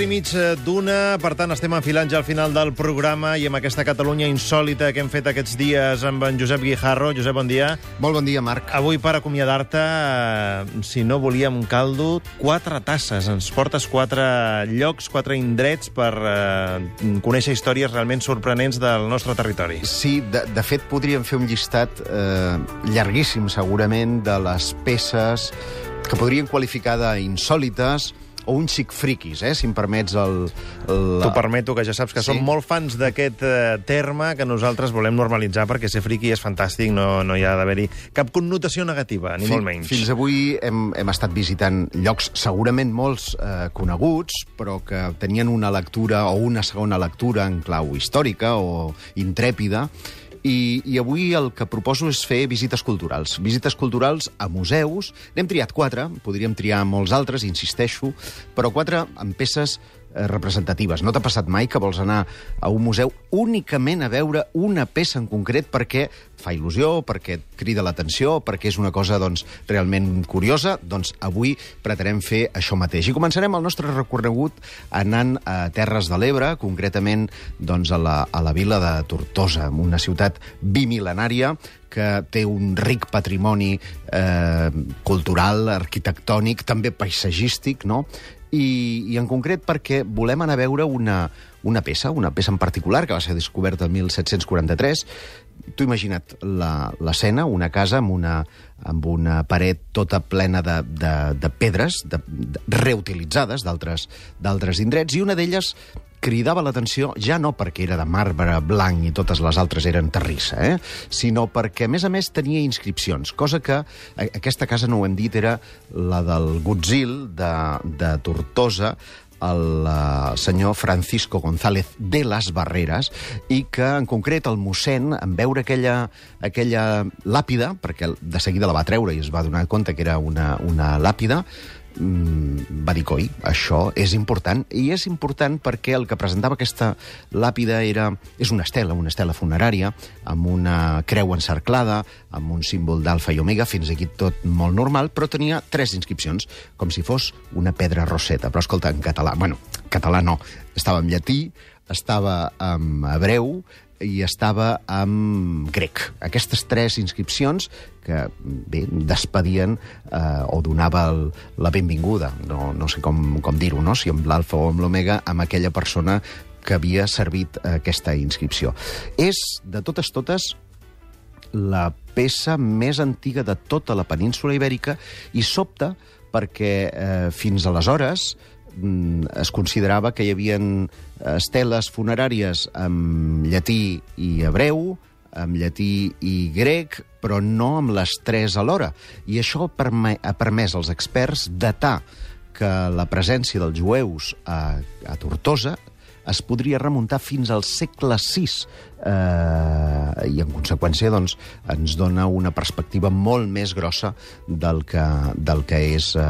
quart i mig d'una, per tant estem enfilant ja al final del programa i amb aquesta Catalunya insòlita que hem fet aquests dies amb en Josep Guijarro. Josep, bon dia. Molt bon dia, Marc. Avui, per acomiadar-te, eh, si no volíem caldo, quatre tasses. Ens portes quatre llocs, quatre indrets per eh, conèixer històries realment sorprenents del nostre territori. Sí, de, de fet, podríem fer un llistat eh, llarguíssim, segurament, de les peces que podrien qualificar d'insòlites o un xic friquis, eh, si em permets el... el... T'ho permeto, que ja saps que Sí. som molt fans d'aquest eh, terme que nosaltres volem normalitzar perquè ser friqui és fantàstic, no, no hi ha d'haver-hi cap connotació negativa, ni Fi- molt menys. Fins avui hem, hem estat visitant llocs segurament molts eh, coneguts, però que tenien una lectura o una segona lectura en clau històrica o intrèpida, i, i avui el que proposo és fer visites culturals. Visites culturals a museus. N'hem triat quatre, podríem triar molts altres, insisteixo, però quatre amb peces representatives. No t'ha passat mai que vols anar a un museu únicament a veure una peça en concret perquè fa il·lusió, perquè et crida l'atenció, perquè és una cosa doncs, realment curiosa? Doncs avui pretenem fer això mateix. I començarem el nostre recorregut anant a Terres de l'Ebre, concretament doncs, a, la, a la vila de Tortosa, una ciutat bimil·lenària que té un ric patrimoni eh, cultural, arquitectònic, també paisatgístic, no? I, i en concret perquè volem anar a veure una, una peça, una peça en particular, que va ser descoberta el 1743. Tu imagina't l'escena, una casa amb una, amb una paret tota plena de, de, de pedres de, de, reutilitzades d'altres indrets, i una d'elles cridava l'atenció ja no perquè era de marbre blanc i totes les altres eren terrissa, eh? sinó perquè, a més a més, tenia inscripcions, cosa que aquesta casa, no ho hem dit, era la del Gutzil de, de Tortosa, el uh, senyor Francisco González de les Barreres i que, en concret, el mossèn, en veure aquella, aquella làpida, perquè de seguida la va treure i es va donar compte que era una, una làpida, va dir, coi, això és important, i és important perquè el que presentava aquesta làpida era, és una estela, una estela funerària, amb una creu encerclada, amb un símbol d'alfa i omega, fins aquí tot molt normal, però tenia tres inscripcions, com si fos una pedra roseta. Però, escolta, en català, bueno, català no, estava en llatí, estava en hebreu, i estava en grec. Aquestes tres inscripcions que, bé, despedien eh, o donava el, la benvinguda, no, no sé com, com dir-ho, no? si amb l'alfa o amb l'omega, amb aquella persona que havia servit aquesta inscripció. És, de totes totes, la peça més antiga de tota la península ibèrica i sobta perquè eh, fins aleshores es considerava que hi havia esteles funeràries amb llatí i hebreu, amb llatí i grec, però no amb les tres alhora. I això ha permès als experts datar que la presència dels jueus a, a Tortosa es podria remuntar fins al segle VI eh, i, en conseqüència, doncs, ens dona una perspectiva molt més grossa del que, del que, és, eh,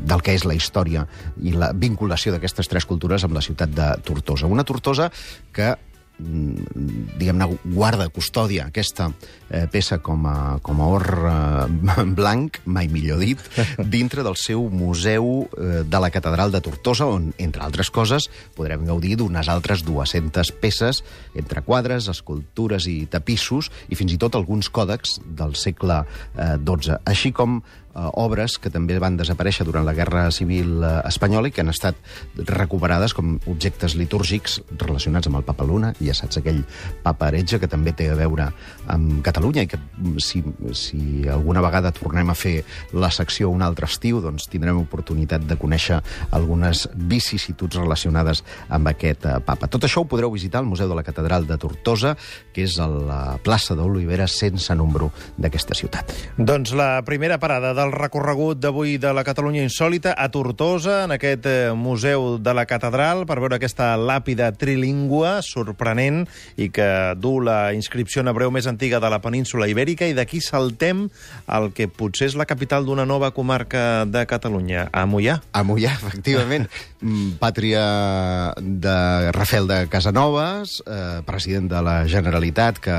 del que és la història i la vinculació d'aquestes tres cultures amb la ciutat de Tortosa. Una Tortosa que diguem-ne, guarda, custòdia aquesta eh, peça com a, com a or eh, blanc, mai millor dit, dintre del seu museu eh, de la Catedral de Tortosa, on, entre altres coses, podrem gaudir d'unes altres 200 peces, entre quadres, escultures i tapissos, i fins i tot alguns còdecs del segle eh, XII, així com eh, obres que també van desaparèixer durant la Guerra Civil eh, Espanyola i que han estat recuperades com objectes litúrgics relacionats amb el Papa Luna, ja saps, aquell papa heretge que també té a veure amb Catalunya i que mm, si, si alguna vegada tornem a fer la secció un altre estiu, doncs tindrem oportunitat de conèixer algunes vicissituds relacionades amb aquest eh, papa. Tot això ho podreu visitar al Museu de la Catedral de Tortosa, que és a la plaça d'Olivera sense número d'aquesta ciutat. Doncs la primera parada del recorregut d'avui de la Catalunya Insòlita a Tortosa, en aquest eh, Museu de la Catedral, per veure aquesta làpida trilingüe sorprenent i que du la inscripció en hebreu més antiga de la península ibèrica i d'aquí saltem al que potser és la capital d'una nova comarca de Catalunya, a Mollà. A Mollà, efectivament. Mm, Pàtria de Rafael de Casanovas, eh, president de la Generalitat, que,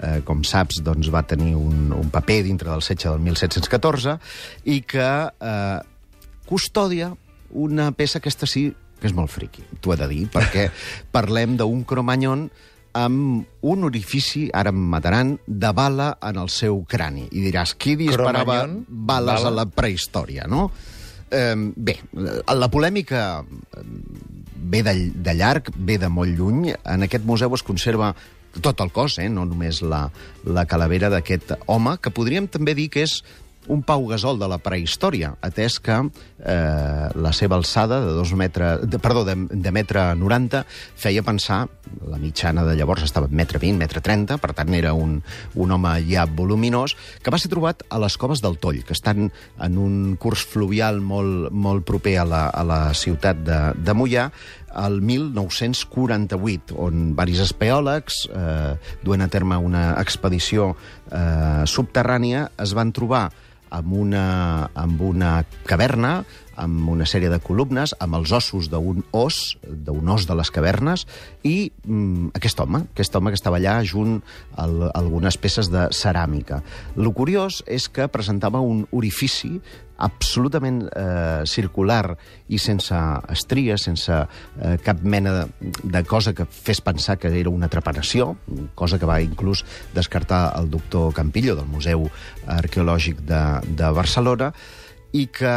eh, com saps, doncs, va tenir un, un paper dintre del setge del 1714 i que eh, custodia una peça, aquesta sí, que és molt friqui, t'ho he de dir, perquè parlem d'un cromanyon amb un orifici, ara em mataran, de bala en el seu crani. I diràs, qui disparava bales Bala? a la prehistòria, no? Eh, bé, la polèmica ve de, de llarg, ve de molt lluny. En aquest museu es conserva tot el cos, eh? no només la, la calavera d'aquest home, que podríem també dir que és un Pau Gasol de la prehistòria, atès que eh, la seva alçada de dos metre, de, perdó, de, de metre 90 feia pensar, la mitjana de llavors estava metre 20, metre 30, per tant era un, un home ja voluminós, que va ser trobat a les coves del Toll, que estan en un curs fluvial molt, molt proper a la, a la ciutat de, de Mollà, el 1948, on varis espeòlegs, eh, duent a terme una expedició eh, subterrània, es van trobar amb una, amb una caverna, amb una sèrie de columnes, amb els ossos d'un os, d'un os de les cavernes, i mm, aquest home, aquest home que estava allà junt a algunes peces de ceràmica. Lo curiós és que presentava un orifici absolutament eh, circular i sense estries, sense eh, cap mena de, de cosa que fes pensar que era una trepanació, cosa que va inclús descartar el doctor Campillo del Museu Arqueològic de, de Barcelona, i que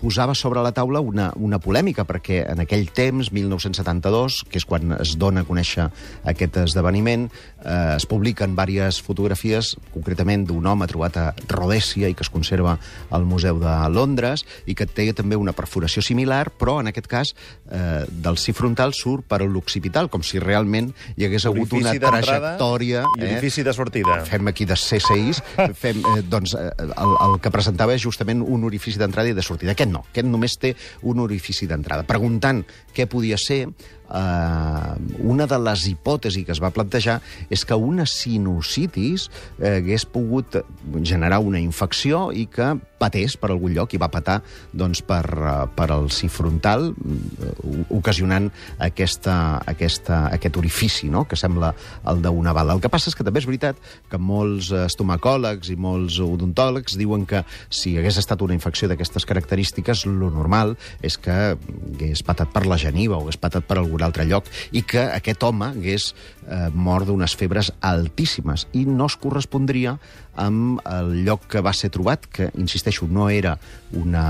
posava sobre la taula una, una polèmica, perquè en aquell temps, 1972, que és quan es dona a conèixer aquest esdeveniment, eh, es publiquen diverses fotografies, concretament d'un home trobat a Rhodèsia i que es conserva al Museu de Londres, i que té també una perforació similar, però en aquest cas eh, del si frontal surt per l'occipital, com si realment hi hagués hagut una trajectòria... I orifici de sortida. Fem aquí de CSIs, fem, eh, doncs, eh, el, el que presentava és justament un orifici d'entrada i de sortida. Aquest no, aquest només té un orifici d'entrada. Preguntant què podia ser, eh, una de les hipòtesis que es va plantejar és que una sinusitis eh, hagués pogut generar una infecció i que patés per algun lloc i va patar doncs, per, eh, per al si frontal, eh, ocasionant aquesta, aquesta, aquest orifici, no?, que sembla el d'una bala. El que passa és que també és veritat que molts estomacòlegs i molts odontòlegs diuen que si hagués estat una infecció d'aquestes característiques, lo normal és que hagués patat per la geniva o hagués patat per algun altre lloc i que aquest home hagués eh, mort d'unes febres altíssimes i no es correspondria amb el lloc que va ser trobat, que, insisteixo, no era una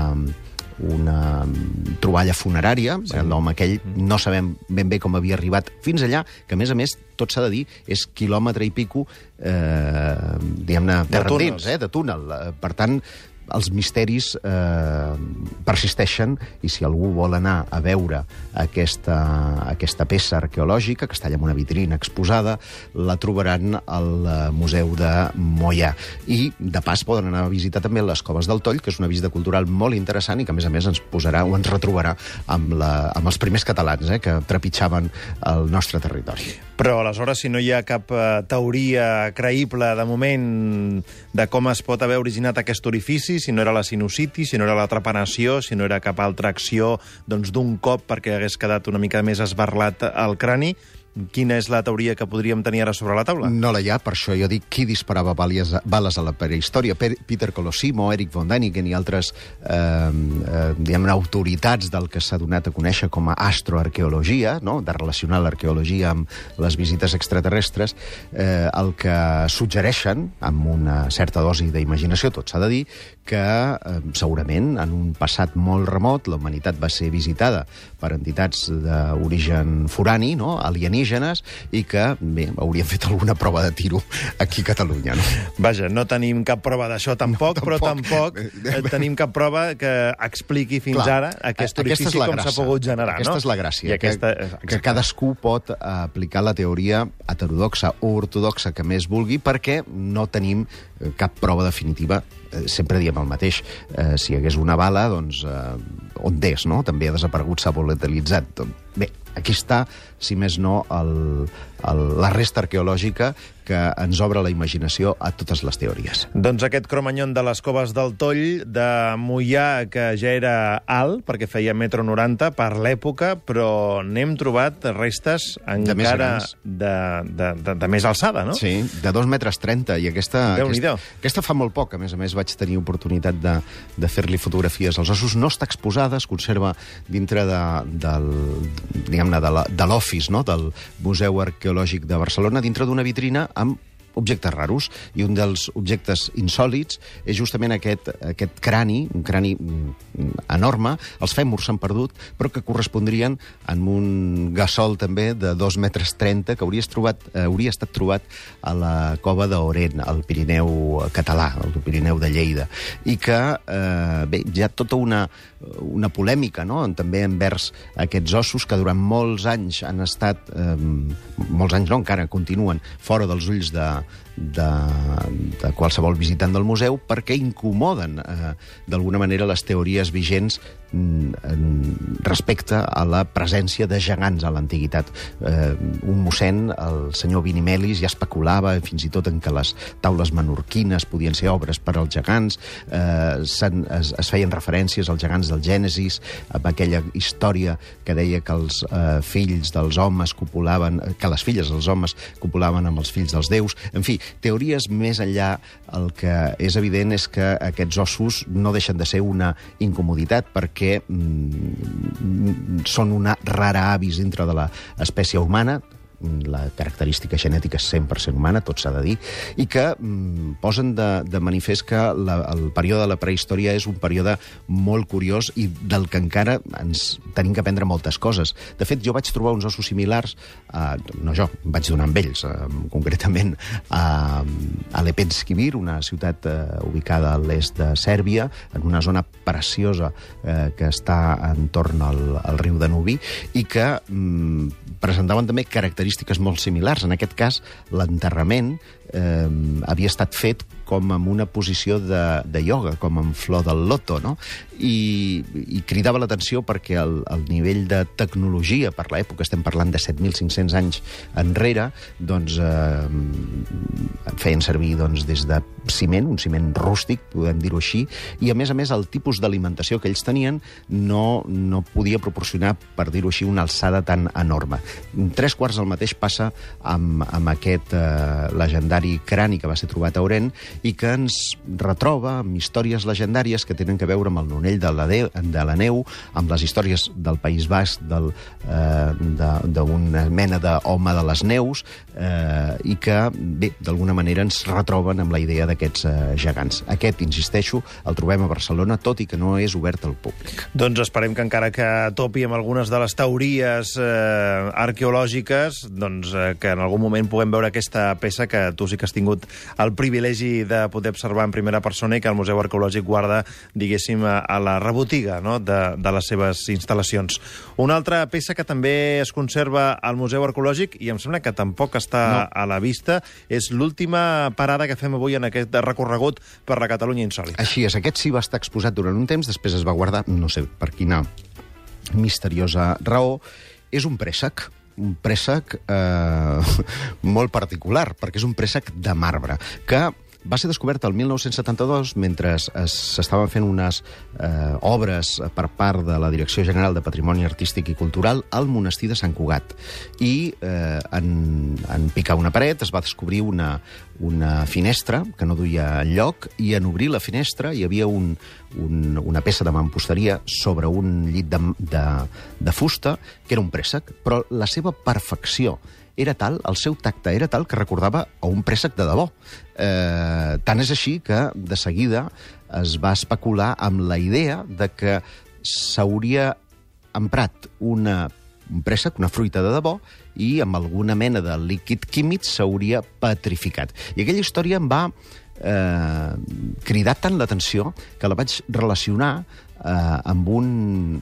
una troballa funerària, sí. l'home aquell no sabem ben bé com havia arribat fins allà, que a més a més, tot s'ha de dir, és quilòmetre i pico, eh, diguem-ne, terra endins, eh, de túnel. Eh, Per tant, els misteris eh, persisteixen i si algú vol anar a veure aquesta, aquesta peça arqueològica, que està allà en una vitrina exposada, la trobaran al eh, Museu de Mollà. I, de pas, poden anar a visitar també les Coves del Toll, que és una visita cultural molt interessant i que, a més a més, ens posarà o ens retrobarà amb, la, amb els primers catalans eh, que trepitjaven el nostre territori. Però, aleshores, si no hi ha cap eh, teoria creïble, de moment, de com es pot haver originat aquest orifici, si no era la sinusitis, si no era la trepanació, si no era cap altra acció doncs, d'un cop perquè hagués quedat una mica més esbarlat al crani, quina és la teoria que podríem tenir ara sobre la taula? No la hi ha, per això jo dic qui disparava bales, bales a la prehistòria. Peter Colosimo, Eric von Däniken i altres eh, eh, diguem autoritats del que s'ha donat a conèixer com a astroarqueologia, no? de relacionar l'arqueologia amb les visites extraterrestres, eh, el que suggereixen, amb una certa dosi d'imaginació, tot s'ha de dir, que eh, segurament en un passat molt remot la humanitat va ser visitada per entitats d'origen forani, no? Alienígenes, i que, bé, haurien fet alguna prova de tiro aquí a Catalunya. No? Vaja, no tenim cap prova d'això tampoc, No, però tampoc. tampoc eh, tenim cap prova que expliqui fins Clar, ara aquest aquesta orifici és la com s'ha pogut generar. Aquesta no? és la gràcia, I aquesta, que, que cadascú pot eh, aplicar la teoria heterodoxa o ortodoxa que més vulgui, perquè no tenim eh, cap prova definitiva. Sempre diem el mateix. Eh, si hi hagués una bala, doncs, eh, on és, no? També ha desaparegut, s'ha volatilitzat. Bé, aquí està, si més no, el, el, la resta arqueològica que ens obre la imaginació a totes les teories. Doncs aquest cromanyon de les coves del Toll, de Mollà, que ja era alt, perquè feia metro 90 per l'època, però n'hem trobat restes encara de, de, de, de més alçada, no? Sí, de 2 metres 30, i aquesta, aquesta, aquesta fa molt poc, a més a més vaig tenir oportunitat de, de fer-li fotografies. Els ossos no està exposada, es conserva dintre de, del, diguem-ne, de l'office, no?, del Museu Arqueològic de Barcelona, dintre d'una vitrina amb objectes raros, i un dels objectes insòlits és justament aquest, aquest crani, un crani mm, enorme, els fèmurs s'han perdut, però que correspondrien amb un gassol també de 2 metres 30 que hauria, trobat, eh, hauria estat trobat a la cova d'Oren, al Pirineu català, al Pirineu de Lleida, i que, eh, bé, hi ha tota una, una polèmica, no?, també envers aquests ossos que durant molts anys han estat, eh, molts anys no, encara continuen, fora dels ulls de, de, de qualsevol visitant del museu perquè incomoden eh, d'alguna manera les teories vigents mm, respecte a la presència de gegants a l'antiguitat. Eh, un mossèn, el senyor Vinimelis, ja especulava fins i tot en que les taules menorquines podien ser obres per als gegants, eh, es, es feien referències als gegants del Gènesis, amb aquella història que deia que els eh, fills dels homes copulaven, que les filles dels homes copulaven amb els fills dels déus. En fi, teories més enllà, el que és evident és que aquests ossos no deixen de ser una incomoditat perquè mm, són una rara avis dintre de l'espècie humana, la característica genètica és 100% humana, tot s'ha de dir, i que mm, posen de, de manifest que la, el període de la prehistòria és un període molt curiós i del que encara ens tenim que aprendre moltes coses. De fet, jo vaig trobar uns ossos similars, eh, no jo, vaig donar amb ells, eh, concretament a, a Lepenskivir, una ciutat eh, ubicada a l'est de Sèrbia, en una zona preciosa eh, que està entorn al, al riu Danubi, i que mm, presentaven també característiques molt similars. En aquest cas, l'enterrament eh, havia estat fet com amb una posició de, de ioga, com amb flor del loto, no? I, i cridava l'atenció perquè el, el nivell de tecnologia per l'època, estem parlant de 7.500 anys enrere, doncs eh, feien servir doncs, des de ciment, un ciment rústic, podem dir-ho així, i a més a més el tipus d'alimentació que ells tenien no, no podia proporcionar, per dir-ho així, una alçada tan enorme. Tres quarts del mateix passa amb, amb aquest eh, legendari crani que va ser trobat a Oren i que ens retroba amb històries legendàries que tenen que veure amb el nonell de la, de, de la neu, amb les històries del País Basc, d'una eh, mena d'home de les neus, eh, i que, bé, d'alguna manera ens retroben amb la idea d'aquests eh, gegants. Aquest, insisteixo, el trobem a Barcelona, tot i que no és obert al públic. Doncs esperem que encara que topi amb algunes de les teories eh, arqueològiques, doncs eh, que en algun moment puguem veure aquesta peça que tu sí que has tingut el privilegi de poder observar en primera persona i que el Museu Arqueològic guarda, diguéssim, a la rebotiga no? de, de les seves instal·lacions. Una altra peça que també es conserva al Museu Arqueològic, i em sembla que tampoc està no. a la vista, és l'última parada que fem avui en aquest recorregut per la Catalunya Insòlita. Així és, aquest sí va estar exposat durant un temps, després es va guardar, no sé per quina misteriosa raó, és un préssec un préssec eh, molt particular, perquè és un préssec de marbre, que va ser descobert el 1972 mentre s'estaven fent unes eh, obres per part de la Direcció General de Patrimoni Artístic i Cultural al monestir de Sant Cugat. I eh, en, en picar una paret es va descobrir una, una finestra que no duia lloc i en obrir la finestra hi havia un, un, una peça de mamposteria sobre un llit de, de, de fusta que era un préssec, però la seva perfecció era tal, el seu tacte era tal que recordava a un préssec de debò. Eh, tant és així que, de seguida, es va especular amb la idea de que s'hauria emprat una, un préssec, una fruita de debò, i amb alguna mena de líquid químic s'hauria petrificat. I aquella història em va eh, cridar tant l'atenció que la vaig relacionar eh, amb, un,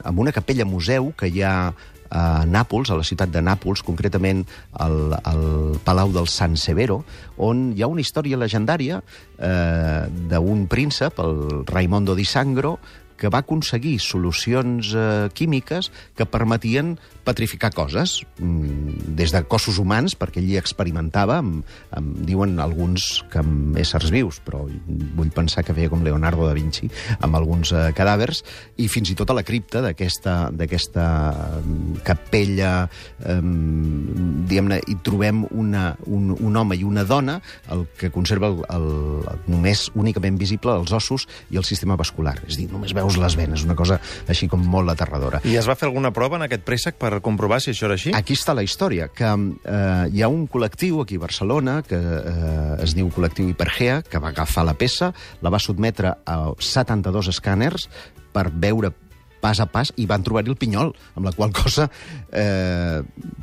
amb una capella museu que hi ha a Nàpols, a la ciutat de Nàpols, concretament al, al Palau del San Severo, on hi ha una història legendària eh, d'un príncep, el Raimondo di Sangro, que va aconseguir solucions eh, químiques que permetien petrificar coses, mm, des de cossos humans, perquè ell hi experimentava, amb, amb, diuen alguns que amb éssers vius, però vull pensar que feia com Leonardo da Vinci, amb alguns eh, cadàvers, i fins i tot a la cripta d'aquesta mm, capella, eh, diguem-ne, hi trobem una, un, un home i una dona, el que conserva el, el, només únicament visible els ossos i el sistema vascular. És dir, només veus les venes, una cosa així com molt aterradora. I es va fer alguna prova en aquest préssec per comprovar si això era així? Aquí està la història, que eh, hi ha un col·lectiu aquí a Barcelona que eh, es diu Col·lectiu Hipergea, que va agafar la peça, la va sotmetre a 72 escàners per veure pas a pas i van trobar-hi el pinyol, amb la qual cosa eh,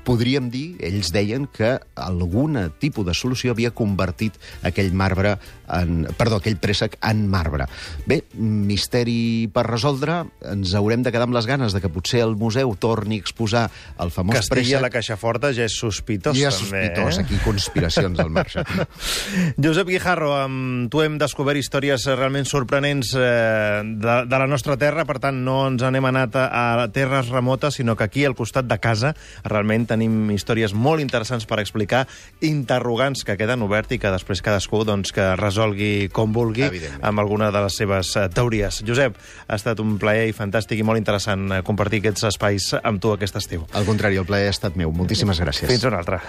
podríem dir, ells deien que algun tipus de solució havia convertit aquell marbre en, perdó, aquell préssec en marbre. Bé, misteri per resoldre, ens haurem de quedar amb les ganes de que potser el museu torni a exposar el famós estigui préssec. a la caixa forta ja és sospitós, ja és també. sospitós, eh? aquí conspiracions al marge. Josep Guijarro, amb tu hem descobert històries realment sorprenents eh, de, de la nostra terra, per tant no ens n'hem anat a, a terres remotes, sinó que aquí, al costat de casa, realment tenim històries molt interessants per explicar, interrogants que queden oberts i que després cadascú doncs, que resolgui com vulgui amb alguna de les seves eh, teories. Josep, ha estat un plaer i fantàstic i molt interessant eh, compartir aquests espais amb tu aquest estiu. Al contrari, el plaer ha estat meu. Moltíssimes gràcies. Fins una altra.